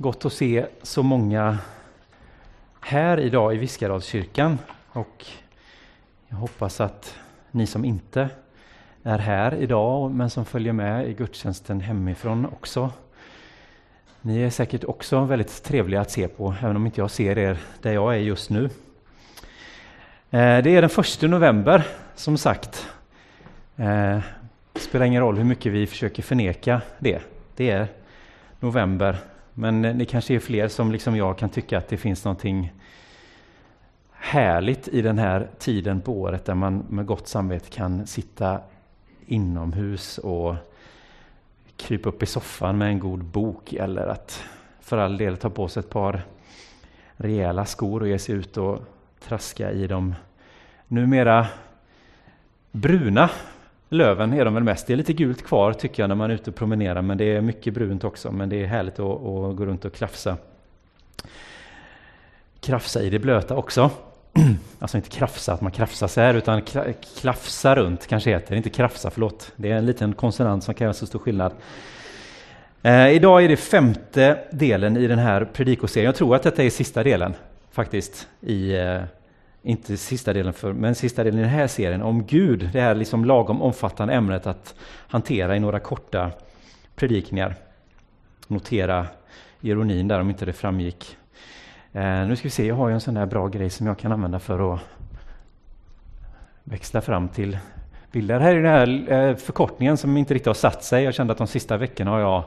gott att se så många här idag i Viskadalskyrkan och jag hoppas att ni som inte är här idag men som följer med i gudstjänsten hemifrån också. Ni är säkert också väldigt trevliga att se på, även om inte jag ser er där jag är just nu. Eh, det är den första november, som sagt. Det spelar ingen roll hur mycket vi försöker förneka det. Det är november men eh, det kanske är fler som liksom jag kan tycka att det finns någonting härligt i den här tiden på året där man med gott samvete kan sitta inomhus och krypa upp i soffan med en god bok eller att för all del ta på sig ett par rejäla skor och ge sig ut och traska i de numera bruna löven är de väl mest. Det är lite gult kvar tycker jag när man är ute och promenerar men det är mycket brunt också. Men det är härligt att, att gå runt och klafsa. Krafsa i det blöta också. Alltså inte krafsa, att man krafsar så här, utan klafsa runt kanske heter Inte krafsa, förlåt. Det är en liten konsonant som kan göra så stor skillnad. Eh, idag är det femte delen i den här predikoserien. Jag tror att detta är sista delen faktiskt i eh, inte sista delen, för, men sista delen i den här serien om Gud, det här liksom lagom omfattande ämnet att hantera i några korta predikningar. Notera ironin där om inte det framgick. Eh, nu ska vi se, jag har ju en sån där bra grej som jag kan använda för att växla fram till bilder. Här är den här eh, förkortningen som inte riktigt har satt sig. Jag kände att de sista veckorna har jag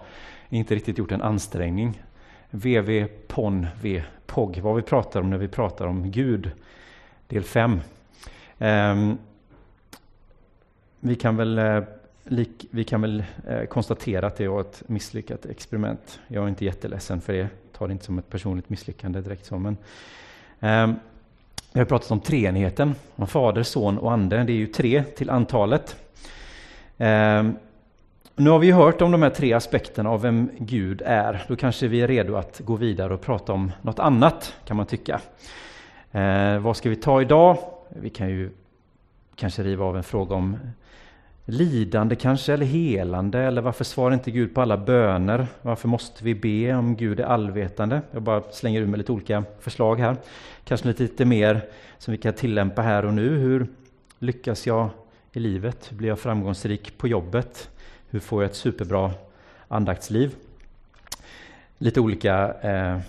inte riktigt gjort en ansträngning. VV PON V POG, vad vi pratar om när vi pratar om Gud del 5. Ehm, vi kan väl, eh, vi kan väl eh, konstatera att det var ett misslyckat experiment. Jag är inte jätteledsen för det, tar det inte som ett personligt misslyckande direkt så. Men, ehm, vi har pratat om treenigheten, om Fader, Son och Ande. Det är ju tre till antalet. Ehm, nu har vi hört om de här tre aspekterna av vem Gud är. Då kanske vi är redo att gå vidare och prata om något annat, kan man tycka. Eh, vad ska vi ta idag? Vi kan ju kanske riva av en fråga om lidande kanske, eller helande, eller varför svarar inte Gud på alla böner? Varför måste vi be om Gud är allvetande? Jag bara slänger ur mig lite olika förslag här. Kanske lite, lite mer som vi kan tillämpa här och nu. Hur lyckas jag i livet? Hur blir jag framgångsrik på jobbet? Hur får jag ett superbra andaktsliv? Lite olika eh,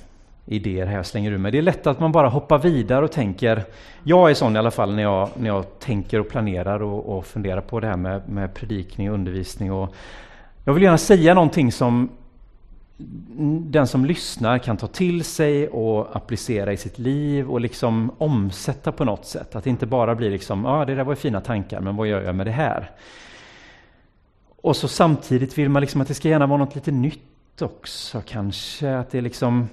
idéer här jag slänger ur mig. Det är lätt att man bara hoppar vidare och tänker, jag är sån i alla fall när jag, när jag tänker och planerar och, och funderar på det här med, med predikning och undervisning. Och jag vill gärna säga någonting som den som lyssnar kan ta till sig och applicera i sitt liv och liksom omsätta på något sätt. Att det inte bara blir liksom, ja ah, det där var fina tankar, men vad gör jag med det här? Och så samtidigt vill man liksom att det ska gärna vara något lite nytt också kanske, att det är liksom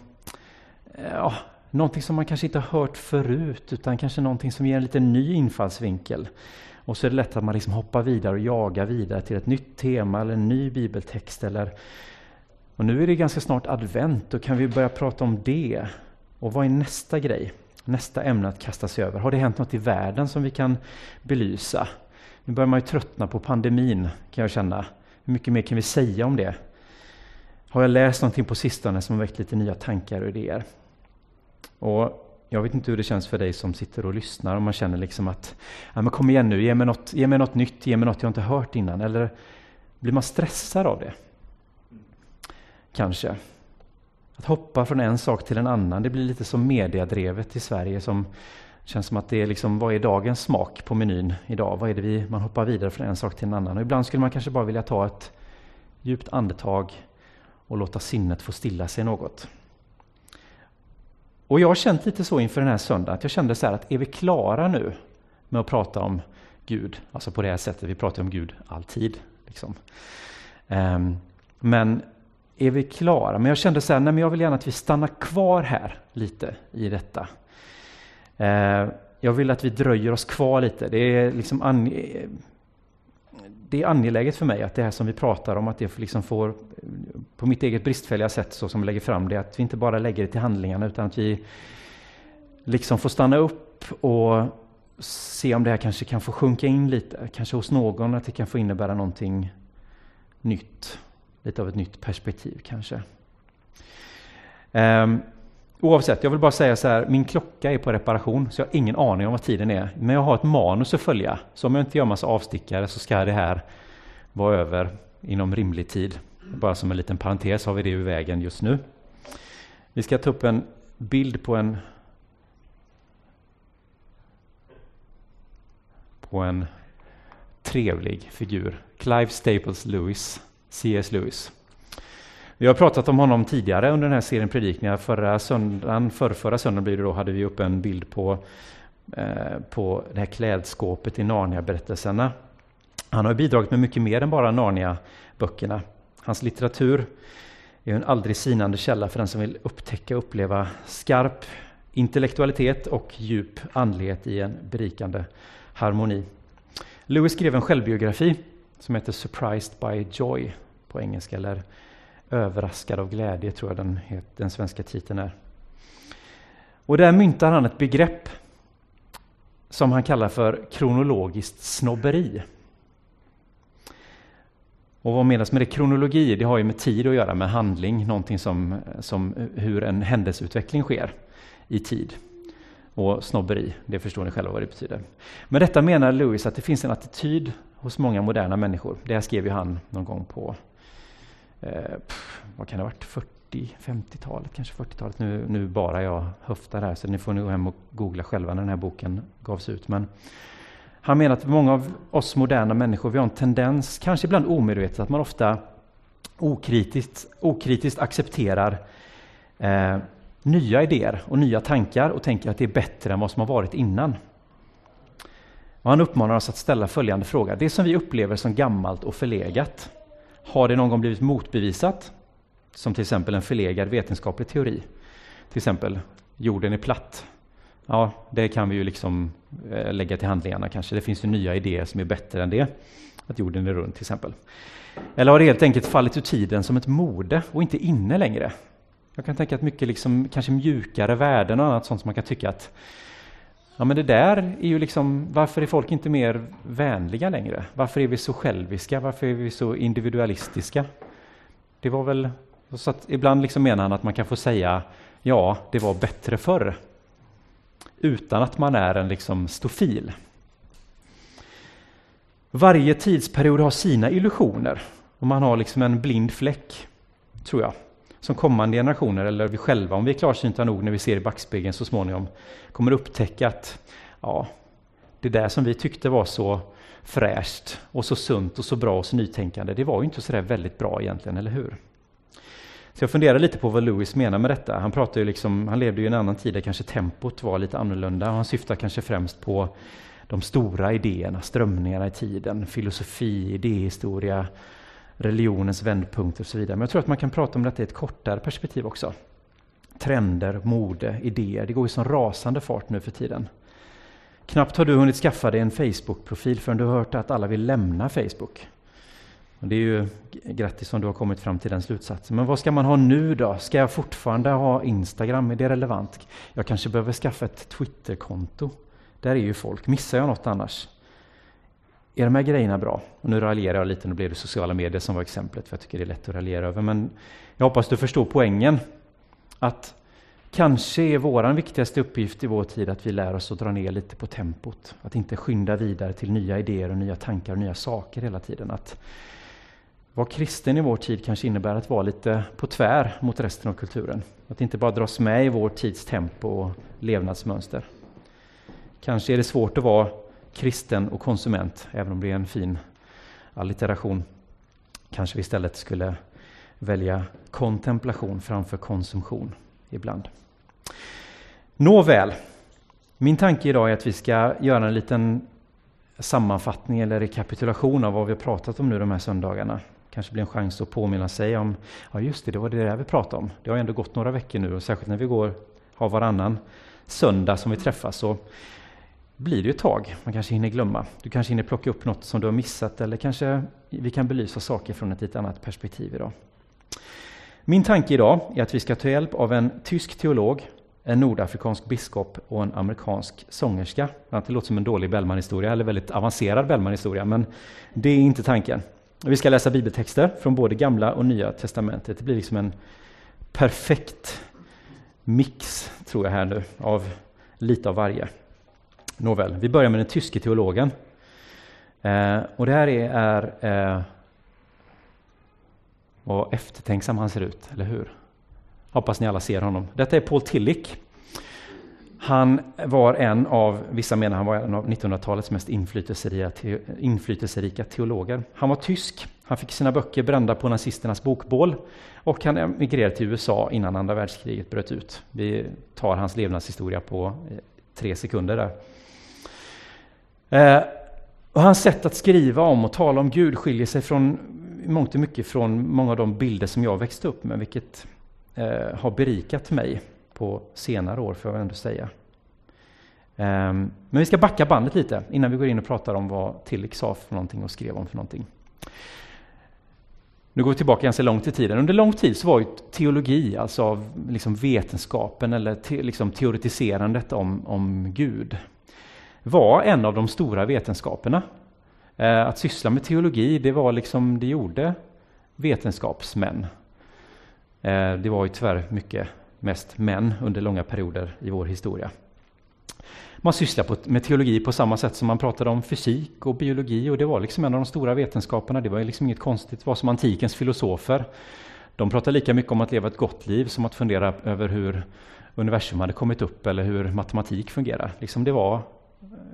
ja, någonting som man kanske inte har hört förut, utan kanske någonting som ger en lite ny infallsvinkel. Och så är det lätt att man liksom hoppar vidare och jagar vidare till ett nytt tema eller en ny bibeltext. Eller, och nu är det ganska snart advent, då kan vi börja prata om det. Och vad är nästa grej? Nästa ämne att kasta sig över? Har det hänt något i världen som vi kan belysa? Nu börjar man ju tröttna på pandemin, kan jag känna. Hur mycket mer kan vi säga om det? Har jag läst någonting på sistone som har väckt lite nya tankar och idéer? Och jag vet inte hur det känns för dig som sitter och lyssnar om man känner liksom att ja, men kom igen nu, ge mig, något, ge mig något nytt, ge mig något jag inte hört innan. Eller blir man stressad av det? Kanske. Att hoppa från en sak till en annan, det blir lite som mediadrevet i Sverige som känns som att det är liksom, vad är dagens smak på menyn idag? Vad är det vi, man hoppar vidare från en sak till en annan. Och ibland skulle man kanske bara vilja ta ett djupt andetag och låta sinnet få stilla sig något. Och jag har känt lite så inför den här söndagen, att jag kände så här att är vi klara nu med att prata om Gud, alltså på det här sättet, vi pratar om Gud alltid. Liksom. Um, men är vi klara? Men jag kände så här, nej men jag vill gärna att vi stannar kvar här lite i detta. Uh, jag vill att vi dröjer oss kvar lite. Det är liksom det är angeläget för mig att det här som vi pratar om, att det liksom får, på mitt eget bristfälliga sätt så som jag lägger fram det, att vi inte bara lägger det till handlingarna utan att vi liksom får stanna upp och se om det här kanske kan få sjunka in lite, kanske hos någon, att det kan få innebära någonting nytt. Lite av ett nytt perspektiv kanske. Um, oavsett, jag vill bara säga så här, min klocka är på reparation så jag har ingen aning om vad tiden är. Men jag har ett manus att följa, så om jag inte gör massa avstickare så ska det här vara över inom rimlig tid. Bara som en liten parentes har vi det ur vägen just nu. Vi ska ta upp en bild på en på en trevlig figur. Clive Staples Lewis, C.S. Lewis. Vi har pratat om honom tidigare under den här serien predikningar. Förra söndagen, förrförra söndagen blir det då, hade vi upp en bild på, eh, på det här klädskåpet i Narnia-berättelserna. Han har bidragit med mycket mer än bara Narnia-böckerna. Hans litteratur är en aldrig sinande källa för den som vill upptäcka och uppleva skarp intellektualitet och djup andlighet i en berikande harmoni. Lewis skrev en självbiografi som heter Surprised by Joy på engelska, eller Överraskad av glädje tror jag den, den svenska titeln är. Och där myntar han ett begrepp som han kallar för kronologiskt snobberi. Och vad menas med det? Kronologi, det har ju med tid att göra, med handling, någonting som, som hur en händelseutveckling sker i tid. Och snobberi, det förstår ni själva vad det betyder. Med detta menar Lewis att det finns en attityd hos många moderna människor. Det här skrev ju han någon gång på, eh, pff, vad kan det ha varit, 40, 50-talet, kanske 40-talet. Nu, nu bara jag höftar här, så ni får nu gå hem och googla själva när den här boken gavs ut. Men han menar att många av oss moderna människor, vi har en tendens, kanske ibland omedvetet, att man ofta okritiskt, okritiskt accepterar eh, nya idéer och nya tankar och tänker att det är bättre än vad som har varit innan. Och han uppmanar oss att ställa följande fråga. Det som vi upplever som gammalt och förlegat, har det någon gång blivit motbevisat? Som till exempel en förlegad vetenskaplig teori. Till exempel, jorden är platt. Ja, det kan vi ju liksom eh, lägga till handlingarna kanske. Det finns ju nya idéer som är bättre än det. Att jorden är rund till exempel. Eller har det helt enkelt fallit ur tiden som ett mode och inte inne längre? Jag kan tänka att mycket liksom, kanske mjukare värden och annat sånt som man kan tycka att Ja men det där är ju liksom, varför är folk inte mer vänliga längre? Varför är vi så själviska? Varför är vi så individualistiska? Det var väl, så att ibland liksom menar han att man kan få säga ja, det var bättre förr. Utan att man är en liksom stofil. Varje tidsperiod har sina illusioner och man har liksom en blind fläck, tror jag som kommande generationer, eller vi själva, om vi är klarsynta nog när vi ser i backspegeln så småningom, kommer upptäcka att ja, det där som vi tyckte var så fräscht och så sunt och så bra och så nytänkande, det var ju inte så där väldigt bra egentligen, eller hur? Så jag funderar lite på vad Lewis menar med detta. Han, pratar ju liksom, han levde ju i en annan tid där kanske tempot var lite annorlunda. Han syftar kanske främst på de stora idéerna, strömningarna i tiden, filosofi, idéhistoria, religionens vändpunkter och så vidare. Men jag tror att man kan prata om detta i ett kortare perspektiv också. Trender, mode, idéer. Det går i sån rasande fart nu för tiden. Knappt har du hunnit skaffa dig en Facebook-profil förrän du har hört att alla vill lämna Facebook. Och det är ju grattis om du har kommit fram till den slutsatsen. Men vad ska man ha nu då? Ska jag fortfarande ha Instagram? Är det relevant? Jag kanske behöver skaffa ett Twitterkonto. Där är ju folk. Missar jag något annars? Är de här grejerna bra? Och nu raljerar jag lite, nu blev det sociala medier som var exemplet, för jag tycker det är lätt att raljera över. Men jag hoppas du förstår poängen. Att kanske är vår viktigaste uppgift i vår tid att vi lär oss att dra ner lite på tempot. Att inte skynda vidare till nya idéer och nya tankar och nya saker hela tiden. Att vara kristen i vår tid kanske innebär att vara lite på tvär mot resten av kulturen. Att inte bara dras med i vår tids tempo och levnadsmönster. Kanske är det svårt att vara kristen och konsument, även om det är en fin allitteration. Kanske vi istället skulle välja kontemplation framför konsumtion ibland. Nåväl, min tanke idag är att vi ska göra en liten sammanfattning eller rekapitulation av vad vi har pratat om nu de här söndagarna. Kanske blir en chans att påminna sig om, ja just det, det var det där vi pratade om. Det har ändå gått några veckor nu och särskilt när vi går, har varannan söndag som vi träffas. Så blir det ju ett tag. Man kanske hinner glömma. Du kanske hinner plocka upp något som du har missat eller kanske vi kan belysa saker från ett lite annat perspektiv idag. Min tanke idag är att vi ska ta hjälp av en tysk teolog, en nordafrikansk biskop och en amerikansk sångerska. Det låter som en dålig Bellman-historia, eller väldigt avancerad Bellman-historia, men det är inte tanken. Vi ska läsa bibeltexter från både gamla och nya testamentet. Det blir liksom en perfekt mix, tror jag här nu, av lite av varje. Nåväl, vi börjar med den tyske teologen. Eh, och det här är, är eh, vad eftertänksam han ser ut, eller hur? Hoppas ni alla ser honom. Detta är Paul Tillich. Han var en av, vissa menar han var en av 1900-talets mest inflytelserika, inflytelserika teologer. Han var tysk, han fick sina böcker brända på nazisternas bokbål och han emigrerade till USA innan andra världskriget bröt ut. Vi tar hans levnadshistoria på eh, tre sekunder där. Eh, och hans sätt att skriva om och tala om Gud skiljer sig från mångt och mycket från många av de bilder som jag växte upp med, vilket eh, har berikat mig på senare år, får jag ändå säga. Um, men vi ska backa bandet lite innan vi går in och pratar om vad Tillich sa för någonting och skrev om för någonting. Nu går vi tillbaka ganska långt i tiden. Under lång tid så var ju teologi, alltså liksom vetenskapen eller te, liksom teoretiserandet om, om Gud, var en av de stora vetenskaperna. Eh, att syssla med teologi, det var liksom det gjorde vetenskapsmän. Eh, det var ju tyvärr mycket mest män under långa perioder i vår historia. Man sysslade med teologi på samma sätt som man pratade om fysik och biologi och det var liksom en av de stora vetenskaperna. Det var liksom inget konstigt. Det var som antikens filosofer. De pratade lika mycket om att leva ett gott liv som att fundera över hur universum hade kommit upp eller hur matematik fungerar. Liksom det var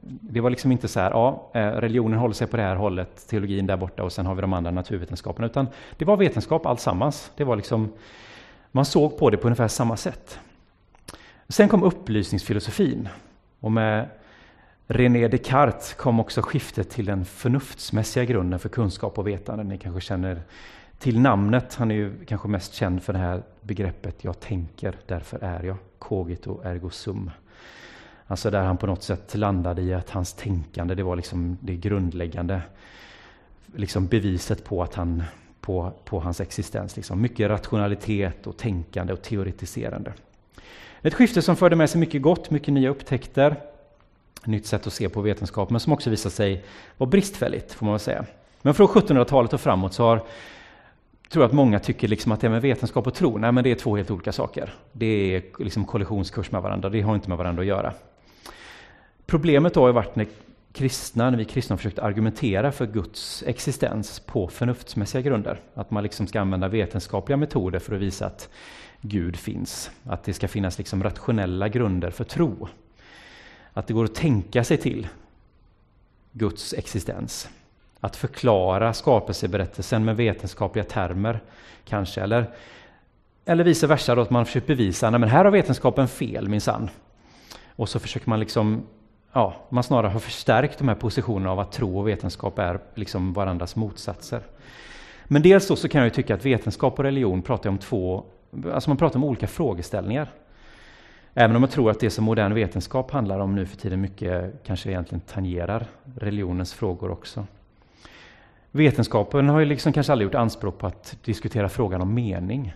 det var liksom inte så här, ja, eh, religionen håller sig på det här hållet, teologin där borta och sen har vi de andra naturvetenskaperna, utan det var vetenskap allsammans. Det var liksom, man såg på det på ungefär samma sätt. Sen kom upplysningsfilosofin och med René Descartes kom också skiftet till den förnuftsmässiga grunden för kunskap och vetande. Ni kanske känner till namnet. Han är ju kanske mest känd för det här begreppet jag tänker, därför är jag. Cogito ergo sum. Alltså där han på något sätt landade i att hans tänkande, det var liksom det grundläggande liksom beviset på att han på, på hans existens. Liksom. Mycket rationalitet och tänkande och teoretiserande. Ett skifte som förde med sig mycket gott, mycket nya upptäckter, nytt sätt att se på vetenskap, men som också visade sig vara bristfälligt, får man väl säga. Men från 1700-talet och framåt så har tror jag att många tycker liksom att det med vetenskap och tro, nej men det är två helt olika saker. Det är liksom kollisionskurs med varandra, det har inte med varandra att göra. Problemet då har varit när kristna, när vi kristna har försökt argumentera för Guds existens på förnuftsmässiga grunder. Att man liksom ska använda vetenskapliga metoder för att visa att Gud finns. Att det ska finnas liksom rationella grunder för tro. Att det går att tänka sig till Guds existens. Att förklara skapelseberättelsen med vetenskapliga termer, kanske. Eller, eller vice versa, då, att man försöker bevisa att här har vetenskapen fel minsann. Och så försöker man liksom ja, man snarare har förstärkt de här positionerna av att tro och vetenskap är liksom varandras motsatser. Men dels så kan jag tycka att vetenskap och religion pratar om två, alltså man pratar om olika frågeställningar. Även om jag tror att det som modern vetenskap handlar om nu för tiden mycket kanske egentligen tangerar religionens frågor också. Vetenskapen har ju liksom kanske aldrig gjort anspråk på att diskutera frågan om mening.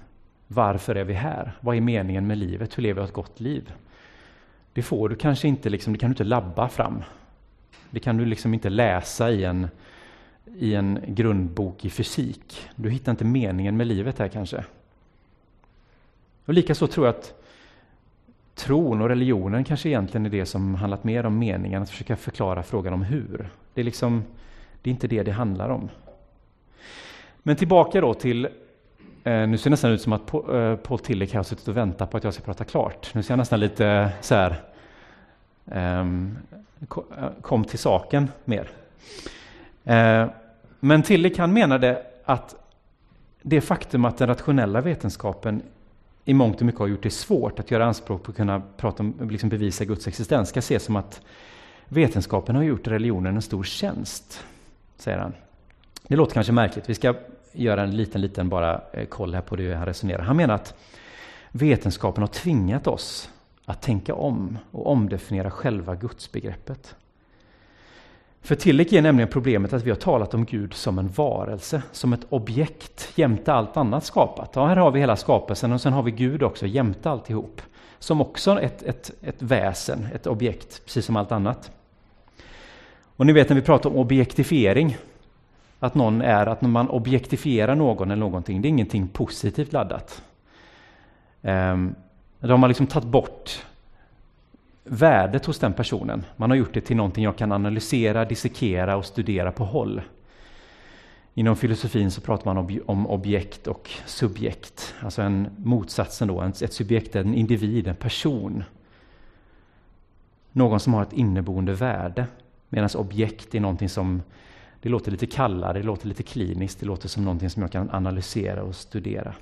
Varför är vi här? Vad är meningen med livet? Hur lever jag ett gott liv? Det får du kanske inte, liksom, det kan du inte labba fram. Det kan du liksom inte läsa i en, i en grundbok i fysik. Du hittar inte meningen med livet här kanske. Och Likaså tror jag att tron och religionen kanske egentligen är det som handlat mer om meningen, att försöka förklara frågan om hur. Det är, liksom, det är inte det det handlar om. Men tillbaka då till Eh, nu ser det nästan ut som att Paul Tillich har suttit och väntat på att jag ska prata klart. Nu ser jag nästan lite så här, ehm, eh, kom till saken mer. Eh, men Tillich han menade att det faktum att den rationella vetenskapen i mångt och mycket har gjort det svårt att göra anspråk på att kunna prata om, liksom bevisa Guds existens ska ses som att vetenskapen har gjort religionen en stor tjänst, säger han. Det låter kanske märkligt. Vi ska göra en liten, liten bara eh, koll här på det han resonerar. Han menar att vetenskapen har tvingat oss att tänka om och omdefiniera själva gudsbegreppet. För Tillich är nämligen problemet att vi har talat om Gud som en varelse, som ett objekt jämte allt annat skapat. Ja, här har vi hela skapelsen och sen har vi Gud också jämte alltihop. Som också ett, ett, ett väsen, ett objekt, precis som allt annat. Och ni vet när vi pratar om objektifiering, att någon är, att när man objektifierar någon eller någonting, det är ingenting positivt laddat. Um, Då har man liksom tagit bort värdet hos den personen. Man har gjort det till någonting jag kan analysera, dissekera och studera på håll. Inom filosofin så pratar man om objekt och subjekt, alltså en motsatsen då. Ett subjekt är en individ, en person. Någon som har ett inneboende värde. Medan objekt är någonting som, det låter lite kallare, det låter lite kliniskt, det låter som någonting som jag kan analysera och studera.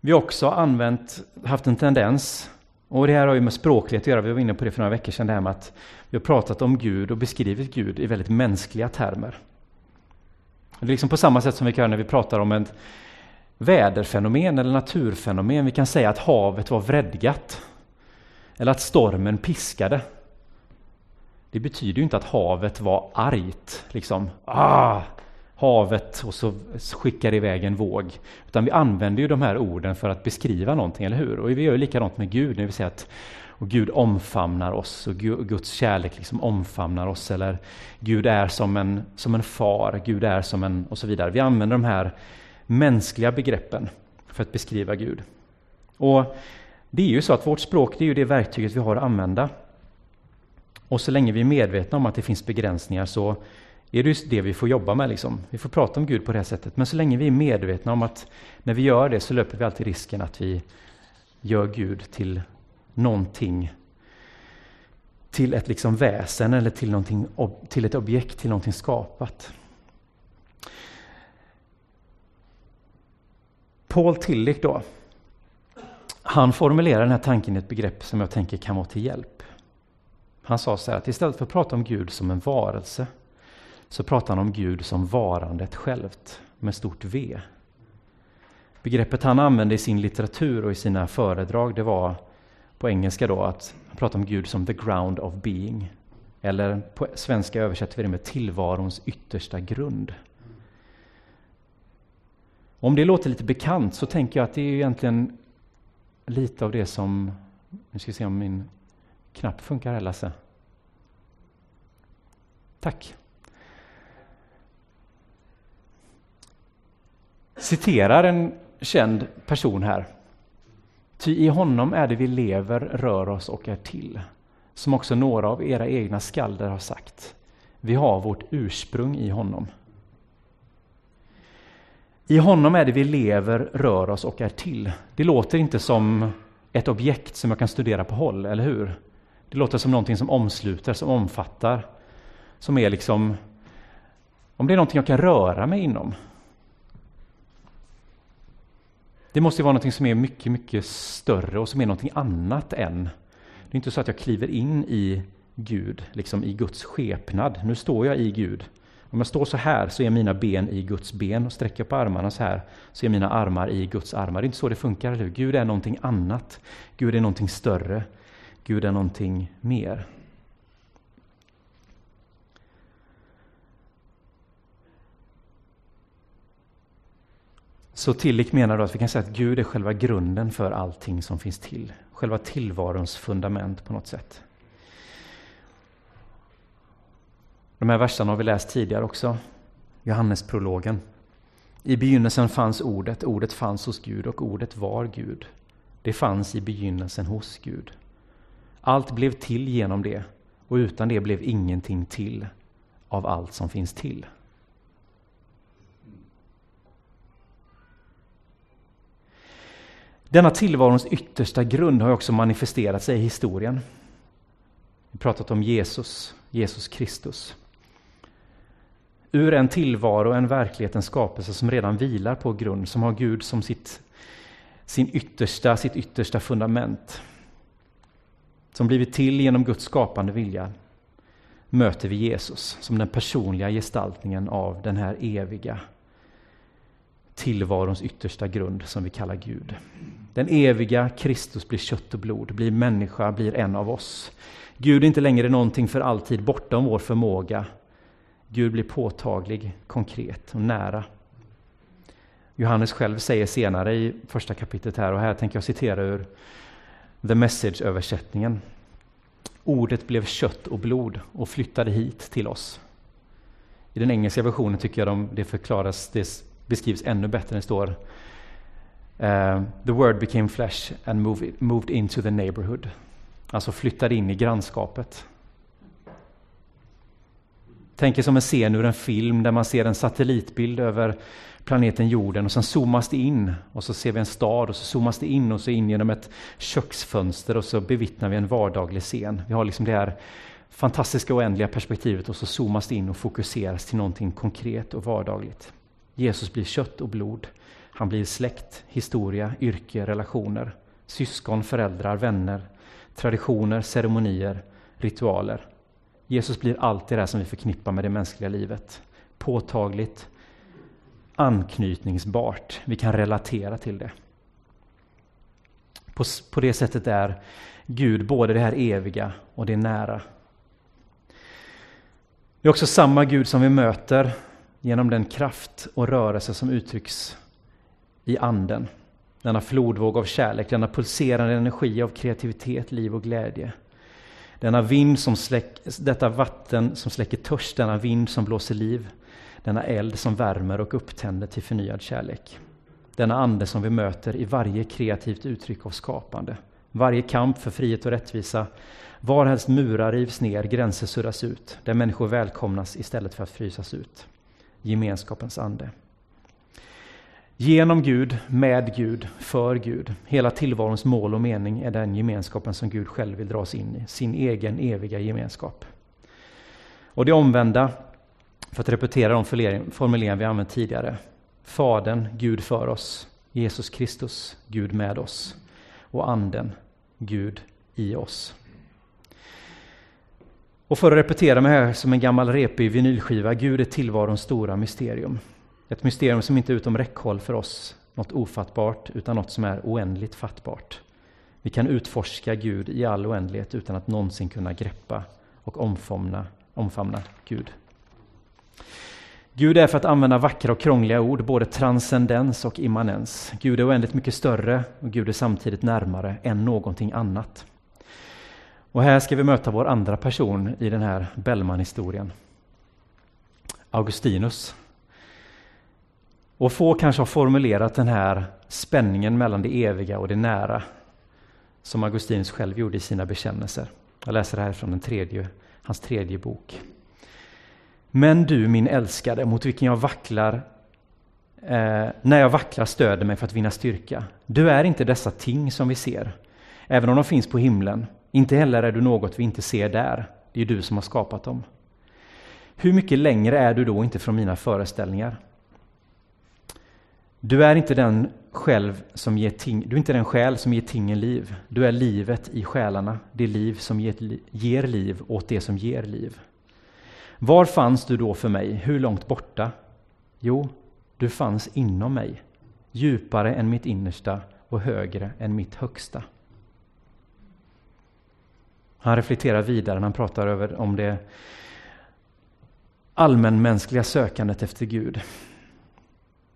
Vi har också använt, haft en tendens, och det här har ju med språklighet att göra, vi var inne på det för några veckor sedan, det här med att vi har pratat om Gud och beskrivit Gud i väldigt mänskliga termer. Det är liksom på samma sätt som vi kan göra när vi pratar om ett väderfenomen eller naturfenomen. Vi kan säga att havet var vredgat. Eller att stormen piskade. Det betyder ju inte att havet var argt. Liksom, ah, havet och så skickar det iväg en våg. Utan vi använder ju de här orden för att beskriva någonting, eller hur? Och vi gör ju likadant med Gud, när vi säger att och Gud omfamnar oss och Guds kärlek liksom omfamnar oss. Eller Gud är som en, som en far, Gud är som en... och så vidare. Vi använder de här mänskliga begreppen för att beskriva Gud. Och det är ju så att vårt språk det är ju det verktyget vi har att använda. Och så länge vi är medvetna om att det finns begränsningar så är det just det vi får jobba med. Liksom. Vi får prata om Gud på det här sättet. Men så länge vi är medvetna om att när vi gör det så löper vi alltid risken att vi gör Gud till någonting till ett liksom väsen eller till, till ett objekt, till någonting skapat. Paul Tillich då, han formulerar den här tanken i ett begrepp som jag tänker kan vara till hjälp. Han sa så här att istället för att prata om Gud som en varelse så pratar han om Gud som varandet självt med stort V. Begreppet han använde i sin litteratur och i sina föredrag det var på engelska då att prata om Gud som the ground of being. Eller på svenska översätter vi det med tillvarons yttersta grund. Om det låter lite bekant så tänker jag att det är egentligen lite av det som... Nu ska vi se om min knapp funkar här Lasse. Tack. Citerar en känd person här Ty i honom är det vi lever, rör oss och är till. Som också några av era egna skalder har sagt. Vi har vårt ursprung i honom. I honom är det vi lever, rör oss och är till. Det låter inte som ett objekt som jag kan studera på håll, eller hur? Det låter som någonting som omsluter, som omfattar, som är liksom... Om det är någonting jag kan röra mig inom, det måste vara något som är mycket, mycket större och som är någonting annat än... Det är inte så att jag kliver in i Gud, liksom i Guds skepnad. Nu står jag i Gud. Om jag står så här så är mina ben i Guds ben och sträcker på armarna så här så är mina armar i Guds armar. Det är inte så det funkar, eller hur? Gud är någonting annat. Gud är någonting större. Gud är någonting mer. Så Tillich menar då att vi kan säga att Gud är själva grunden för allting som finns till. Själva tillvarons fundament på något sätt. De här verserna har vi läst tidigare också. Johannesprologen. I begynnelsen fanns ordet, ordet fanns hos Gud och ordet var Gud. Det fanns i begynnelsen hos Gud. Allt blev till genom det och utan det blev ingenting till av allt som finns till. Denna tillvarons yttersta grund har också manifesterat sig i historien. Vi har pratat om Jesus, Jesus Kristus. Ur en tillvaro, en verklighet, en skapelse som redan vilar på grund, som har Gud som sitt, sin yttersta, sitt yttersta fundament. Som blivit till genom Guds skapande vilja, möter vi Jesus som den personliga gestaltningen av den här eviga tillvarons yttersta grund som vi kallar Gud. Den eviga Kristus blir kött och blod, blir människa, blir en av oss. Gud är inte längre någonting för alltid bortom vår förmåga. Gud blir påtaglig, konkret och nära. Johannes själv säger senare i första kapitlet här, och här tänker jag citera ur The Message-översättningen. Ordet blev kött och blod och flyttade hit till oss. I den engelska versionen tycker jag de, det förklaras, det beskrivs ännu bättre. Det står Uh, the word became flesh and moved, moved into the neighborhood. Alltså flyttade in i grannskapet. Tänk er som en scen ur en film där man ser en satellitbild över planeten jorden och sen zoomas det in och så ser vi en stad och så zoomas det in och så in genom ett köksfönster och så bevittnar vi en vardaglig scen. Vi har liksom det här fantastiska oändliga perspektivet och så zoomas det in och fokuseras till någonting konkret och vardagligt. Jesus blir kött och blod. Han blir släkt, historia, yrke, relationer, syskon, föräldrar, vänner, traditioner, ceremonier, ritualer. Jesus blir allt det där som vi förknippar med det mänskliga livet. Påtagligt, anknytningsbart. Vi kan relatera till det. På, på det sättet är Gud både det här eviga och det nära. Det är också samma Gud som vi möter genom den kraft och rörelse som uttrycks i anden. Denna flodvåg av kärlek, denna pulserande energi av kreativitet, liv och glädje. Denna vind som släck, detta vatten som släcker törst, denna vind som blåser liv, denna eld som värmer och upptänder till förnyad kärlek. Denna ande som vi möter i varje kreativt uttryck av skapande. Varje kamp för frihet och rättvisa, varhelst murar rivs ner, gränser suddas ut, där människor välkomnas istället för att frysas ut. Gemenskapens ande. Genom Gud, med Gud, för Gud. Hela tillvarons mål och mening är den gemenskapen som Gud själv vill dra oss in i, sin egen eviga gemenskap. Och det omvända, för att repetera de formuleringar vi använt tidigare. Fadern, Gud för oss. Jesus Kristus, Gud med oss. Och Anden, Gud i oss. Och för att repetera mig här som en gammal repig vinylskiva, Gud är tillvarons stora mysterium. Ett mysterium som inte är utom räckhåll för oss, något ofattbart, utan något som är oändligt fattbart. Vi kan utforska Gud i all oändlighet utan att någonsin kunna greppa och omfamna, omfamna Gud. Gud är för att använda vackra och krångliga ord både transcendens och immanens. Gud är oändligt mycket större och Gud är samtidigt närmare än någonting annat. Och här ska vi möta vår andra person i den här Bellman-historien. Augustinus. Och få kanske har formulerat den här spänningen mellan det eviga och det nära som Augustinus själv gjorde i sina bekännelser. Jag läser det här från den tredje, hans tredje bok. Men du, min älskade, mot vilken jag vacklar eh, när jag vacklar stöder mig för att vinna styrka. Du är inte dessa ting som vi ser, även om de finns på himlen. Inte heller är du något vi inte ser där. Det är du som har skapat dem. Hur mycket längre är du då inte från mina föreställningar? Du är inte den själv som ger ting, du är inte den själ som ger tingen liv. Du är livet i själarna, det liv som ger, ger liv åt det som ger liv. Var fanns du då för mig? Hur långt borta? Jo, du fanns inom mig, djupare än mitt innersta och högre än mitt högsta. Han reflekterar vidare när han pratar över, om det allmänmänskliga sökandet efter Gud.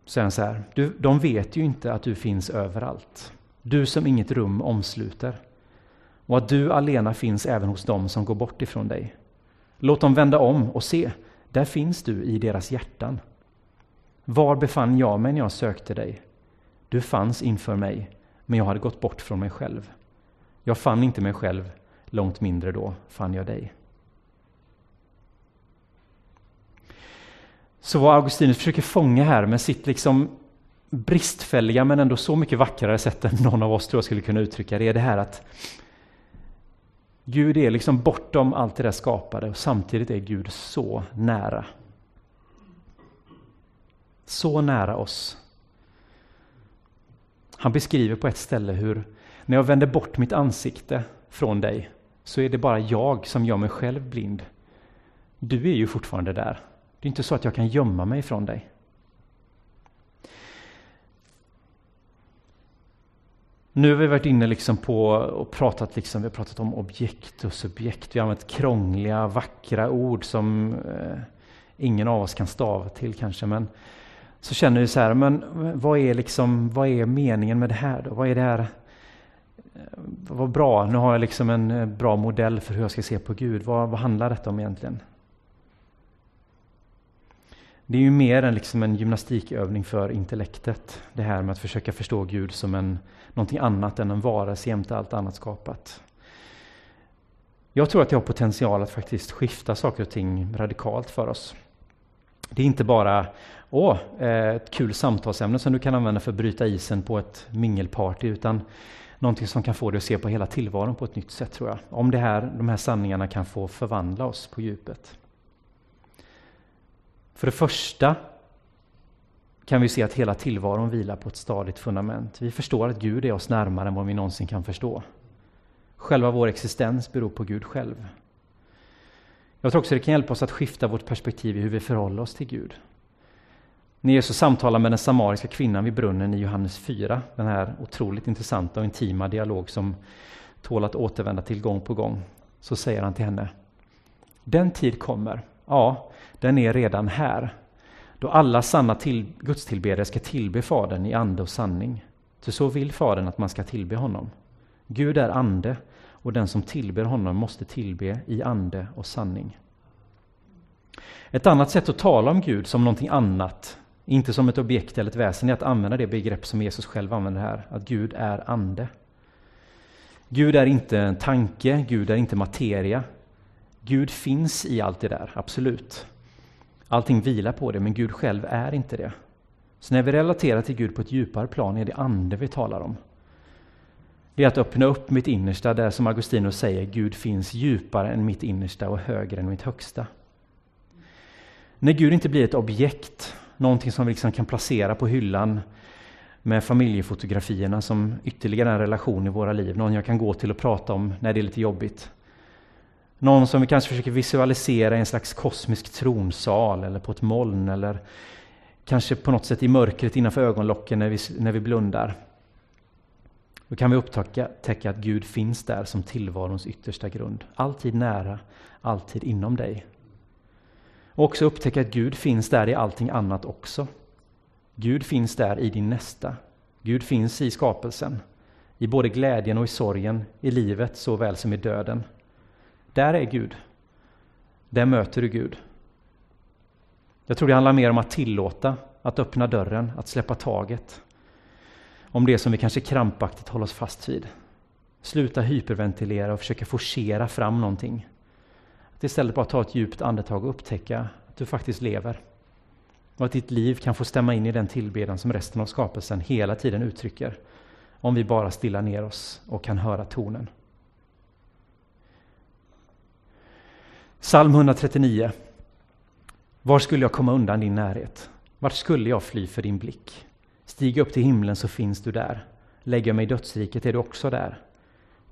Så han så här, du, de vet ju inte att du finns överallt. Du som inget rum omsluter. Och att du alena finns även hos dem som går bort ifrån dig. Låt dem vända om och se, där finns du i deras hjärtan. Var befann jag mig när jag sökte dig? Du fanns inför mig, men jag hade gått bort från mig själv. Jag fann inte mig själv, långt mindre då fann jag dig. Så vad Augustinus försöker fånga här med sitt liksom bristfälliga men ändå så mycket vackrare sätt än någon av oss tror jag skulle kunna uttrycka det, är det här att Gud är liksom bortom allt det där skapade och samtidigt är Gud så nära. Så nära oss. Han beskriver på ett ställe hur när jag vänder bort mitt ansikte från dig så är det bara jag som gör mig själv blind. Du är ju fortfarande där. Det är inte så att jag kan gömma mig från dig. Nu har vi varit inne liksom på och pratat, liksom, vi har pratat om objekt och subjekt. Vi har använt krångliga, vackra ord som eh, ingen av oss kan stava till kanske. Men så känner vi så här, men vad är, liksom, vad är meningen med det här? Då? Vad är det här? Eh, vad bra, nu har jag liksom en eh, bra modell för hur jag ska se på Gud. Vad, vad handlar detta om egentligen? Det är ju mer än liksom en gymnastikövning för intellektet. Det här med att försöka förstå Gud som en, någonting annat än en varelse jämte allt annat skapat. Jag tror att det har potential att faktiskt skifta saker och ting radikalt för oss. Det är inte bara åh, eh, ett kul samtalsämne som du kan använda för att bryta isen på ett mingelparty, utan någonting som kan få dig att se på hela tillvaron på ett nytt sätt, tror jag. Om det här, de här sanningarna kan få förvandla oss på djupet. För det första kan vi se att hela tillvaron vilar på ett stadigt fundament. Vi förstår att Gud är oss närmare än vad vi någonsin kan förstå. Själva vår existens beror på Gud själv. Jag tror också det kan hjälpa oss att skifta vårt perspektiv i hur vi förhåller oss till Gud. När Jesus samtalar med den samariska kvinnan vid brunnen i Johannes 4, den här otroligt intressanta och intima dialog som tål att återvända till gång på gång, så säger han till henne Den tid kommer, ja, den är redan här, då alla sanna till, gudstillbedjare ska tillbe Fadern i ande och sanning. Ty så vill Fadern att man ska tillbe honom. Gud är ande och den som tillber honom måste tillbe i ande och sanning. Ett annat sätt att tala om Gud som någonting annat, inte som ett objekt eller ett väsen, är att använda det begrepp som Jesus själv använder här, att Gud är ande. Gud är inte en tanke, Gud är inte materia. Gud finns i allt det där, absolut. Allting vilar på det, men Gud själv är inte det. Så när vi relaterar till Gud på ett djupare plan är det ande vi talar om. Det är att öppna upp mitt innersta, där som Augustinus säger, Gud finns djupare än mitt innersta och högre än mitt högsta. När Gud inte blir ett objekt, någonting som vi liksom kan placera på hyllan med familjefotografierna som ytterligare en relation i våra liv, någon jag kan gå till och prata om när det är lite jobbigt. Någon som vi kanske försöker visualisera i en slags kosmisk tronsal eller på ett moln eller kanske på något sätt i mörkret innanför ögonlocken när vi, när vi blundar. Då kan vi upptäcka att Gud finns där som tillvarons yttersta grund. Alltid nära, alltid inom dig. Och också upptäcka att Gud finns där i allting annat också. Gud finns där i din nästa. Gud finns i skapelsen. I både glädjen och i sorgen, i livet såväl som i döden. Där är Gud. Där möter du Gud. Jag tror det handlar mer om att tillåta, att öppna dörren, att släppa taget om det som vi kanske krampaktigt håller oss fast vid. Sluta hyperventilera och försöka forcera fram någonting. Att istället bara ta ett djupt andetag och upptäcka att du faktiskt lever. Och att ditt liv kan få stämma in i den tillbedjan som resten av skapelsen hela tiden uttrycker. Om vi bara stillar ner oss och kan höra tonen. Psalm 139. Var skulle jag komma undan din närhet? Vart skulle jag fly för din blick? Stig upp till himlen så finns du där. Lägger jag mig i dödsriket är du också där.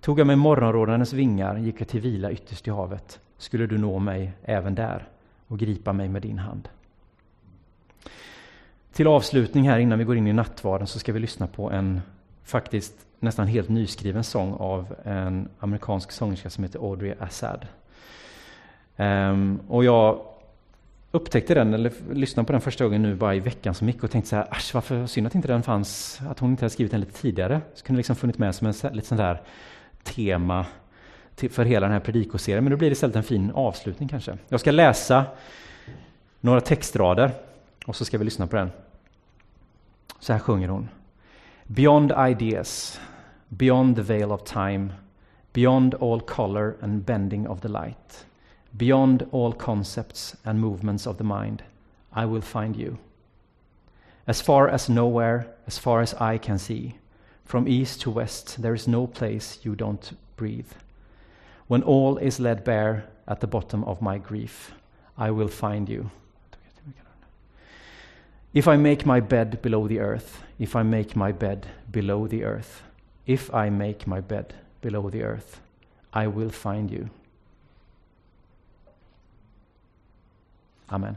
Tog jag mig morgonrådarnas vingar gick jag till vila ytterst i havet skulle du nå mig även där och gripa mig med din hand. Till avslutning här innan vi går in i nattvarden så ska vi lyssna på en faktiskt nästan helt nyskriven sång av en amerikansk sångerska som heter Audrey Assad. Um, och jag upptäckte den, eller lyssnade på den första gången nu bara i veckan som gick och tänkte så här, asch varför synd att inte den fanns, att hon inte hade skrivit den lite tidigare. Så kunde liksom funnits med som en lite sån där tema till, för hela den här predikoserien, men då blir det istället en fin avslutning kanske. Jag ska läsa några textrader och så ska vi lyssna på den. Så här sjunger hon. Beyond ideas, beyond the veil of time, beyond all color and bending of the light. Beyond all concepts and movements of the mind, I will find you. As far as nowhere, as far as I can see, from east to west, there is no place you don't breathe. When all is laid bare at the bottom of my grief, I will find you. If I make my bed below the earth, if I make my bed below the earth, if I make my bed below the earth, I will find you. Amen.